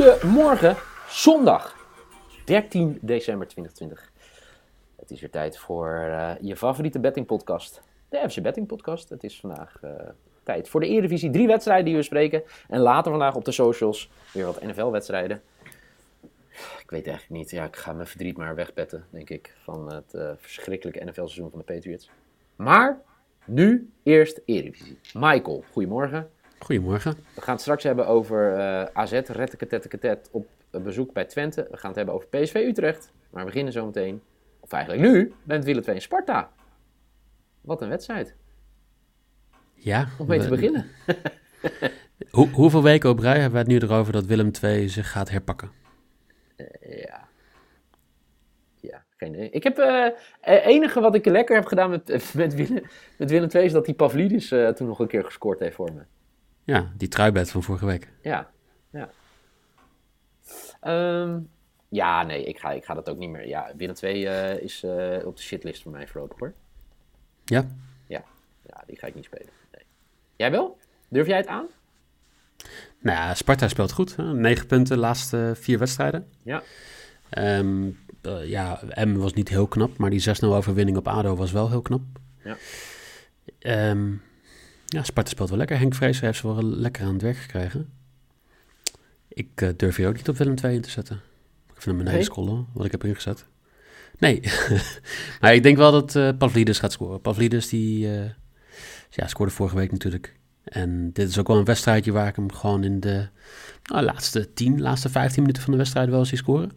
Goedemorgen, zondag 13 december 2020. Het is weer tijd voor eh, je favoriete bettingpodcast, de FC Betting Podcast. Het is vandaag eh, tijd voor de Eredivisie. Drie wedstrijden die we spreken. En later vandaag op de socials weer wat NFL-wedstrijden. Ik weet eigenlijk niet. Ja, ik ga mijn verdriet maar wegpetten, denk ik, van het eh, verschrikkelijke NFL-seizoen van de Patriots. Maar nu eerst Eredivisie. Michael, goedemorgen. Goedemorgen. We gaan het straks hebben over uh, AZ, retteketetteketet op bezoek bij Twente. We gaan het hebben over PSV Utrecht. Maar we beginnen zometeen, of eigenlijk nu, met Willem 2 en Sparta. Wat een wedstrijd. Ja. Om mee te beginnen. Hoe, hoeveel weken op rij hebben we het nu erover dat Willem 2 zich gaat herpakken? Uh, ja. Ja, geen idee. Ik heb uh, enige wat ik lekker heb gedaan met, met, Willem, met Willem 2 is dat die Pavlidis toen nog een keer gescoord heeft voor me. Ja, die truibed van vorige week. Ja, ja. Um, ja, nee, ik ga, ik ga dat ook niet meer. Ja, Willem 2 uh, is uh, op de shitlist voor mij voorlopig hoor. Ja? Ja, ja die ga ik niet spelen. Nee. Jij wel? Durf jij het aan? Nou ja, Sparta speelt goed. Hè? 9 punten, laatste vier wedstrijden. Ja. Um, uh, ja, M was niet heel knap, maar die 6-0 overwinning op ADO was wel heel knap. Ja. Um, ja, Sparta speelt wel lekker. Henk Vrees heeft ze wel lekker aan het werk gekregen. Ik uh, durf hier ook niet op Willem 2 in te zetten. Ik vind hem beneden nee. scrollen, wat ik heb ingezet. Nee, maar ik denk wel dat uh, Pavlidis gaat scoren. Pavlidis die uh, ja, scoorde vorige week natuurlijk. En dit is ook wel een wedstrijdje waar ik hem gewoon in de nou, laatste 10, laatste 15 minuten van de wedstrijd wel zie scoren.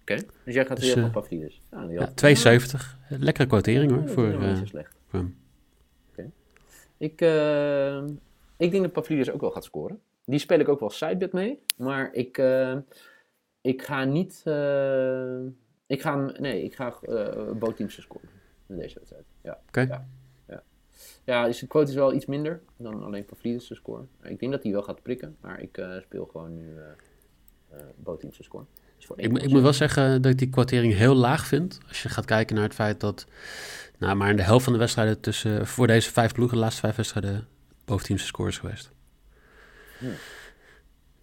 Oké, okay. dus jij gaat dus, weer van Pavlidis? Nou, ja, 72. Lekkere quotering hoor. Ja, voor, niet zo slecht. Voor hem. Ik, uh, ik denk dat Pavlidis ook wel gaat scoren. Die speel ik ook wel sidebet mee. Maar ik, uh, ik ga niet... Uh, ik ga, nee, ik ga uh, Bootteams scoren in deze wedstrijd. Ja. Oké. Okay. Ja, ja. ja dus de quote is wel iets minder dan alleen Pavlidis te scoren. Ik denk dat hij wel gaat prikken. Maar ik speel gewoon nu Bootteams te scoren. Ik, ik moet wel zeggen dat ik die kwartering heel laag vind. Als je gaat kijken naar het feit dat... Nou, maar in de helft van de wedstrijden tussen, voor deze vijf ploegen, de laatste vijf wedstrijden, boventeamse scores geweest. Hmm.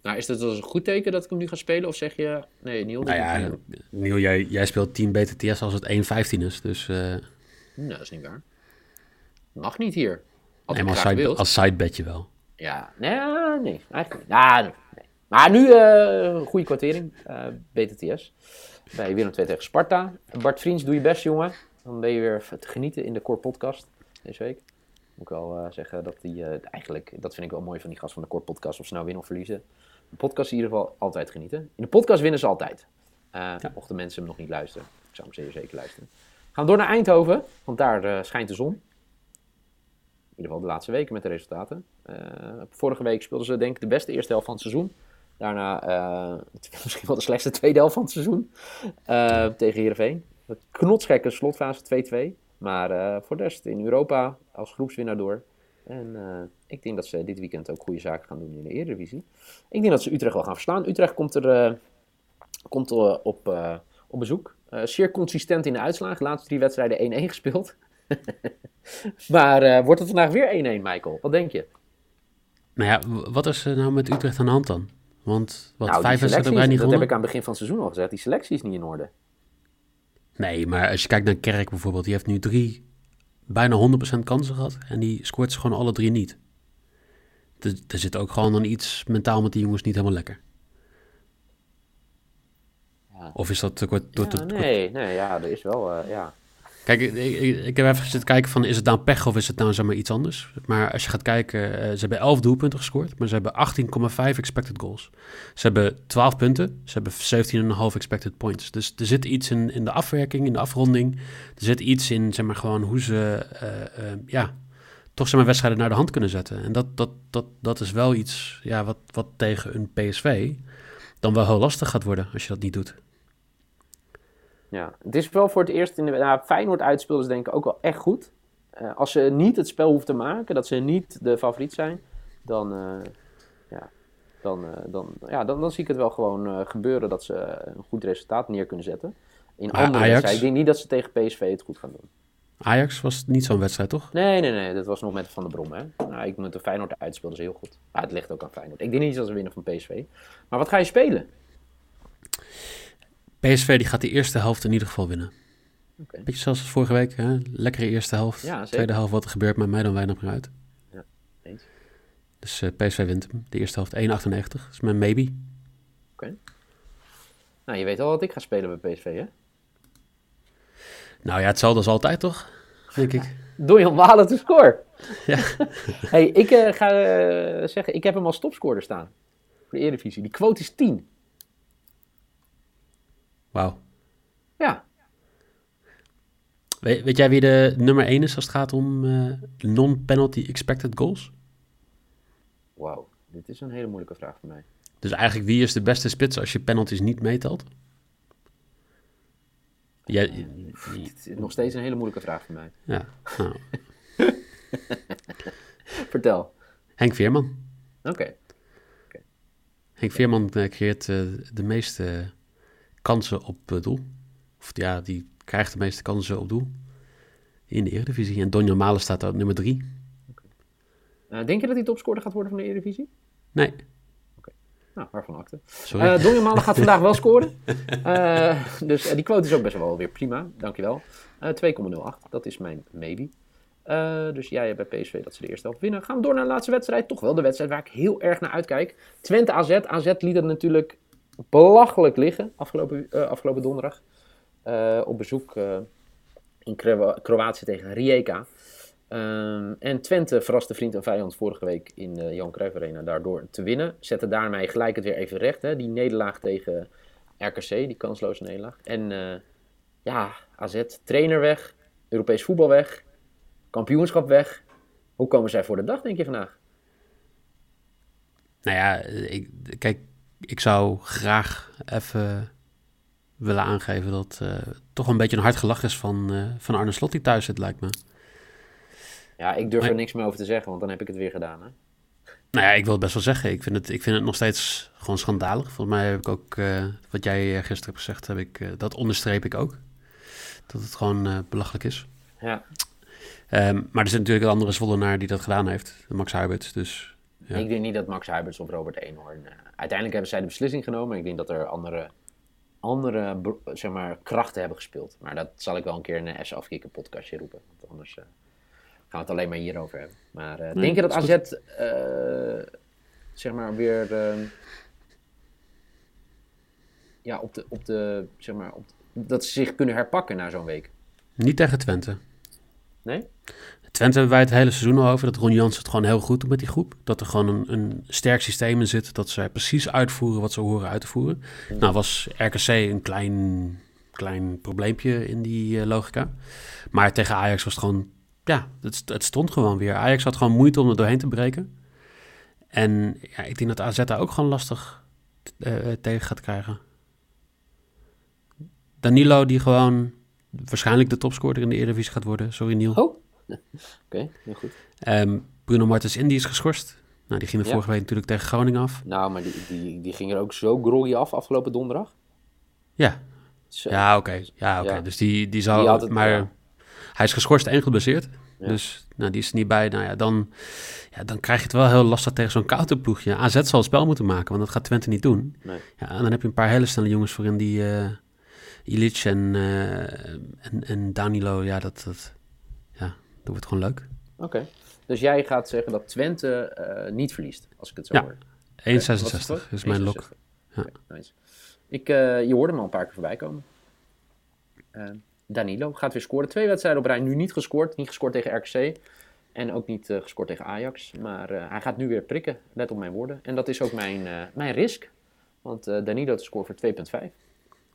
Nou, is dat dus een goed teken dat ik hem nu ga spelen? Of zeg je, nee, Niel? Nou ja, Niel, jij, jij speelt 10 BTTS als het 1-15 is, dus... Uh... Nou, dat is niet waar. Mag niet hier. nee, maar als, side, als sidebedje wel. Ja, nee, nee, eigenlijk niet. Nou, nee. Maar nu, uh, goede kwartering, uh, BTTS. Bij Willem 2 tegen Sparta. Bart Vriends, doe je best, jongen. Dan ben je weer te genieten in de Core Podcast deze week. Moet ik wel uh, zeggen dat die uh, eigenlijk, dat vind ik wel mooi van die gast van de Core Podcast, of ze nou winnen of verliezen. De podcast in ieder geval altijd genieten. In de podcast winnen ze altijd. Uh, ja. Mochten mensen hem nog niet luisteren. Ik zou hem zeer zeker luisteren. Gaan we door naar Eindhoven, want daar schijnt de zon. In ieder geval de laatste weken met de resultaten. vorige week speelden ze denk ik de beste eerste helft van het seizoen. Daarna misschien wel de slechtste tweede helft van het seizoen tegen Heerenveen. Een knotsgekke slotfase 2-2. Maar uh, voor de rest in Europa als groepswinnaar door. En ik denk dat ze dit weekend ook goede zaken gaan doen in de Eredivisie. Ik denk dat ze Utrecht wel gaan verslaan. Utrecht komt er, komt op, op bezoek. zeer consistent in de uitslagen. Laatste drie wedstrijden 1-1 gespeeld. maar wordt het vandaag weer 1-1, Michael? Wat denk je? Nou ja, wat is er nou met Utrecht aan de hand dan? Want wat, nou, vijf wedstrijden hebben wij niet Dat gewonnen? heb ik aan het begin van het seizoen al gezegd. Die selectie is niet in orde. Nee, maar als je kijkt naar Kerk bijvoorbeeld, die heeft nu drie, bijna 100% kansen gehad. En die scoort ze gewoon alle drie niet. Dus er zit ook gewoon dan iets mentaal met die jongens niet helemaal lekker. Ja. Of is dat te kort? Ja, nee, nee, ja, er is wel, uh, ja. Kijk, ik, ik, heb even zitten kijken van is het nou pech of is het nou zeg maar iets anders. Maar als je gaat kijken, eh, ze hebben 11 doelpunten gescoord, maar ze hebben 18,5 expected goals. Ze hebben 12 punten, ze hebben 17,5 expected points. Dus er zit iets in, in de afwerking, in de afronding. Er zit iets in, zeg maar, gewoon hoe ze, eh, eh, ja, toch zeg maar wedstrijden naar de hand kunnen zetten. En dat, dat, dat, dat is wel iets, ja, wat, wat tegen een PSV dan wel heel lastig gaat worden als je dat niet doet. Ja, het is wel voor het eerst in de nou, Feyenoord uitspeelden ze denk ik ook wel echt goed. Eh, als ze niet het spel hoeven te maken, dat ze niet de favoriet zijn, dan, eh, ja, dan, eh, dan, ja, dan, dan zie ik het wel gewoon gebeuren dat ze een goed resultaat neer kunnen zetten. In Maar andere wedstrijden. Ik denk niet dat ze tegen PSV het goed gaan doen. Ajax was niet zo'n wedstrijd, toch? Nee, nee, nee. Dat was nog met Van der Brom, hè. Nou, ik moet de Feyenoord uitspeelden ze heel goed. Ja, het ligt ook aan Feyenoord. Ik denk niet dat ze winnen van PSV. Maar wat ga je spelen? PSV die gaat de eerste helft in ieder geval winnen. Oké. Beetje zoals vorige week, hè? lekkere eerste helft. Ja. Tweede helft, wat er gebeurt, met mij dan weinig meer uit. Eens. Dus eh, PSV wint hem. De eerste helft 1,98. Dat is mijn maybe. Nou, je weet al wat ik ga spelen bij PSV, hè? Nou ja, hetzelfde als altijd, toch? Denk ik. Dojan Malen te score. Ja. hey, ik eh, ga eh, zeggen, ik heb hem als topscorer staan. Voor de Eredivisie. Die quote is 10. Wauw. Ja. Weet, weet jij wie de nummer 1 is als het gaat om eh, non-penalty expected goals? Wauw. Dit is een hele moeilijke vraag voor mij. Dus eigenlijk wie is de beste spits als je penalties niet meetelt? Jij, Het is nog steeds een hele moeilijke vraag voor mij. ja, nou, Vertel. Henk Veerman. Oké. Henk Veerman eh, creëert eh, de meeste kansen op eh, doel. Of ja, die krijgt de meeste kansen op doel in de Eredivisie. En Donjan Malen staat op nummer 3. Eh, denk je dat hij topscorer gaat worden van de Eredivisie? Nee, Nou, waarvan akte. sorry. Eh Donjan Malen gaat vandaag wel scoren. Dus die quote is ook best wel weer prima. Dankjewel. Eh 2,08. Dat is mijn maybe. Dus jij hebt bij PSV dat ze de eerste helft winnen. Gaan we door naar de laatste wedstrijd. Toch wel de wedstrijd waar ik heel erg naar uitkijk. Twente AZ. AZ liet het natuurlijk belachelijk liggen afgelopen, eh, afgelopen donderdag. Eh, op bezoek eh, in Kro- Kroatië tegen Rijeka. En Twente verraste vriend en vijand vorige week in de Johan Cruijff Arena daardoor te winnen. Zette daarmee gelijk het weer even recht. Hè? Die nederlaag tegen RKC, die kansloze nederlaag. En ja, AZ, trainer weg, Europees voetbal weg, kampioenschap weg. Hoe komen zij voor de dag, denk je vandaag? Nou ja, ik, kijk, ik zou graag even willen aangeven dat eh toch een beetje een hard gelach is van, eh, van Arne Slot die thuis zit, lijkt me. Ja, ik durf er niks meer over te zeggen, want dan heb ik het weer gedaan. Hè? Nou ja, ik wil het best wel zeggen. Ik vind het, ik vind het nog steeds gewoon schandalig. Volgens mij heb ik ook, eh, wat jij gisteren hebt gezegd, heb ik, dat onderstreep ik ook. Dat het gewoon belachelijk is. Ja. Ehm, maar er zit natuurlijk een andere Zwollenaar die dat gedaan heeft, Max Huiberts. Dus Ja. Ik denk niet dat Max Huiberts of Robert Eenhoorn... eh, uiteindelijk hebben zij de beslissing genomen. En ik denk dat er andere, andere zeg maar, krachten hebben gespeeld. Maar dat zal ik wel een keer in een S afkikken podcastje roepen. Want anders eh, gaan we het alleen maar hierover hebben. Maar eh, Nee, denk je dat AZ zeg maar weer... ehm, ja, op de, op de, zeg maar, op dat ze zich kunnen herpakken na zo'n week. niet tegen Twente. Nee? Twente hebben wij het hele seizoen al over. Dat Ron Jans het gewoon heel goed doet met die groep. Dat er gewoon een, een sterk systeem in zit. Dat zij precies uitvoeren wat ze horen uit te voeren. Nou was RKC een klein, klein probleempje in die eh, logica. Maar tegen Ajax was het gewoon... Ja, het, het stond gewoon weer. Ajax had gewoon moeite om er doorheen te breken. En ja, ik denk dat AZ daar ook gewoon lastig eh, tegen gaat krijgen. Danilo die gewoon waarschijnlijk de topscorer in de Eredivisie gaat worden. Sorry Niel. Oh, oké, heel goed. Ehm, Bruno Martens Indy is geschorst. Nou, die ging er Ja. vorige week natuurlijk tegen Groningen af. Nou, maar die, die, die ging er ook zo groggy af afgelopen donderdag. Ja, Zo. ja oké. Ja, oké. Ja. Dus die, die zou... Die het- maar ja. hij is geschorst en geblesseerd. Dus nou, die is er niet bij. Nou ja dan, ja, dan krijg je het wel heel lastig tegen zo'n koude ploegje. AZ zal het spel moeten maken, want dat gaat Twente niet doen. Nee. Ja, en dan heb je een paar hele snelle jongens voorin die... eh Ilic en, eh, en, en Danilo, ja, dat, dat, dat wordt gewoon leuk. 1,66 Oké. Dus jij gaat zeggen dat Twente eh, niet verliest, als ik het zo Ja. hoor. Wat is het is, mijn 1,66. lok. Ja. Nice. Ik, eh, je hoorde hem al een paar keer voorbij komen. Eh, Danilo gaat weer scoren. Twee wedstrijden op rij, nu niet gescoord. Niet gescoord tegen RKC. En ook niet gescoord tegen Ajax. Maar hij gaat nu weer prikken, let op mijn woorden. En dat is ook mijn, mijn risk. Want Danilo te scoren voor 2,5.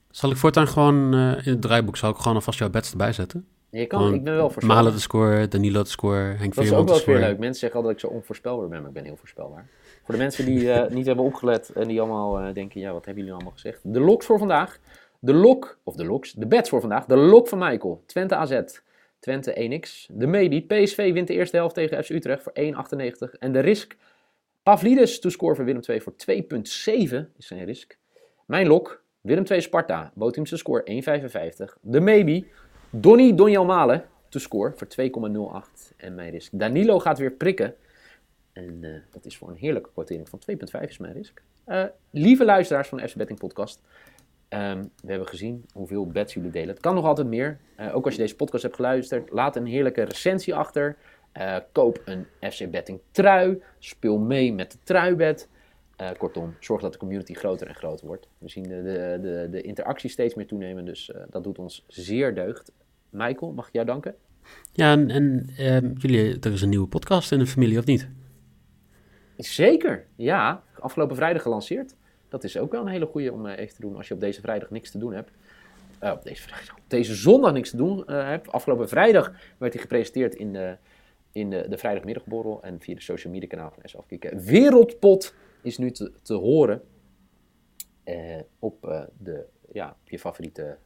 Zal ik voortaan gewoon in het draaiboek, zal ik gewoon alvast jouw bets erbij zetten? Je kan, gewoon ik ben wel voorspelbaar. Malen de score, Danilo de score, Henk Dat is ook wel weer leuk. Mensen zeggen altijd dat ik zo onvoorspelbaar ben, maar ik ben heel voorspelbaar. Voor de mensen die niet hebben opgelet en die allemaal denken, ja, wat hebben jullie allemaal gezegd? De loks voor vandaag. De lok, of de loks, de bets voor vandaag. De lok van Michael. Twente AZ. Twente 1x. De Medi. PSV wint de eerste helft tegen FC Utrecht voor 1,98. En de risk. Pavlidis to score voor Willem 2 voor 2,7 is zijn risk. Mijn lok. Willem 2 Sparta. Botimse score 1,55. De Maybe. Donny Donjel Malen to score voor 2,08. En mijn risk. Danilo gaat weer prikken. En uh, dat is voor een heerlijke kwartering van 2,5 is mijn risk. Uh, lieve luisteraars van de FC Betting Podcast. Um, we hebben gezien hoeveel bets jullie delen. Het kan nog altijd meer. Uh, ook als je deze podcast hebt geluisterd, laat een heerlijke recensie achter. Koop een FC Betting trui. Speel mee met de truibed. Uh, kortom, zorg dat de community groter en groter wordt. We zien de, de, de, de interactie steeds meer toenemen, dus dat doet ons zeer deugd. Michael, mag ik jou danken? Ja, en, en ehm, jullie, er is een nieuwe podcast in de familie, of niet? Zeker, ja. Afgelopen vrijdag gelanceerd. Dat is ook wel een hele goede om even te doen als je op deze vrijdag niks te doen hebt. Uh, op, deze vrijdag, op deze zondag niks te doen uh, hebt. Afgelopen vrijdag werd hij gepresenteerd in de, in de, de vrijdagmiddagborrel en via de social media kanaal van SF Wereldpot is nu te, te horen uh, op, de, ja, je favoriete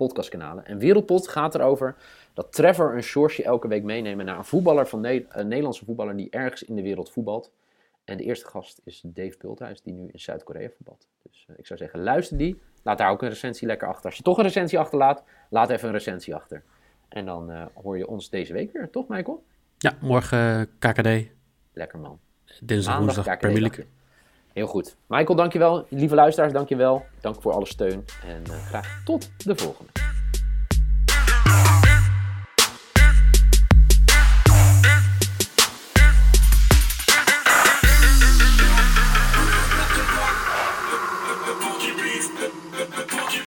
podcastkanalen. En Wereldpot gaat erover dat Trevor en George elke week meenemen naar een voetballer van ne een Nederlandse voetballer die ergens in de wereld voetbalt. En de eerste gast is Dave Bulthuis, die nu in Zuid-Korea voetbalt. Dus uh, ik zou zeggen, luister die. Laat daar ook een recensie lekker achter. Als je toch een recensie achterlaat, laat even een recensie achter. En dan uh, hoor je ons deze week weer, toch Michael? Ja, morgen KKD. Lekker man. Dinsdag, woensdag Premier League. Heel goed. Michael, dankjewel. Lieve luisteraars, dankjewel. Dank voor alle steun. En uh, graag tot de volgende.